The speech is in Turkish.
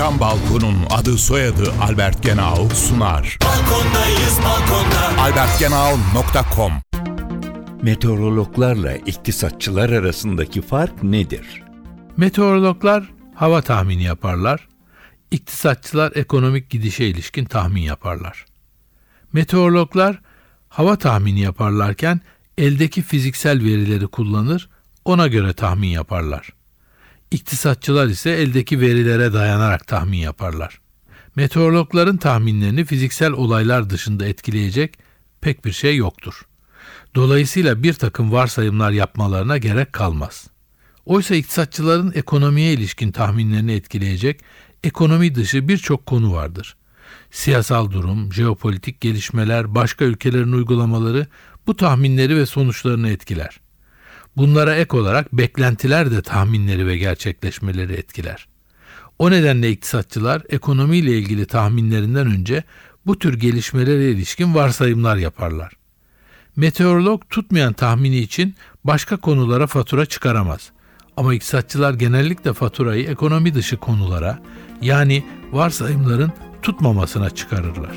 Cam Balkon'un adı soyadı Albert Genau sunar. Balkondayız balkonda. albertgenau.com Meteorologlarla iktisatçılar arasındaki fark nedir? Meteorologlar hava tahmini yaparlar. İktisatçılar ekonomik gidişe ilişkin tahmin yaparlar. Meteorologlar hava tahmini yaparlarken eldeki fiziksel verileri kullanır, ona göre tahmin yaparlar. İktisatçılar ise eldeki verilere dayanarak tahmin yaparlar. Meteorologların tahminlerini fiziksel olaylar dışında etkileyecek pek bir şey yoktur. Dolayısıyla bir takım varsayımlar yapmalarına gerek kalmaz. Oysa iktisatçıların ekonomiye ilişkin tahminlerini etkileyecek ekonomi dışı birçok konu vardır. Siyasal durum, jeopolitik gelişmeler, başka ülkelerin uygulamaları bu tahminleri ve sonuçlarını etkiler. Bunlara ek olarak beklentiler de tahminleri ve gerçekleşmeleri etkiler. O nedenle iktisatçılar ekonomiyle ilgili tahminlerinden önce bu tür gelişmelere ilişkin varsayımlar yaparlar. Meteorolog tutmayan tahmini için başka konulara fatura çıkaramaz. Ama iktisatçılar genellikle faturayı ekonomi dışı konulara yani varsayımların tutmamasına çıkarırlar.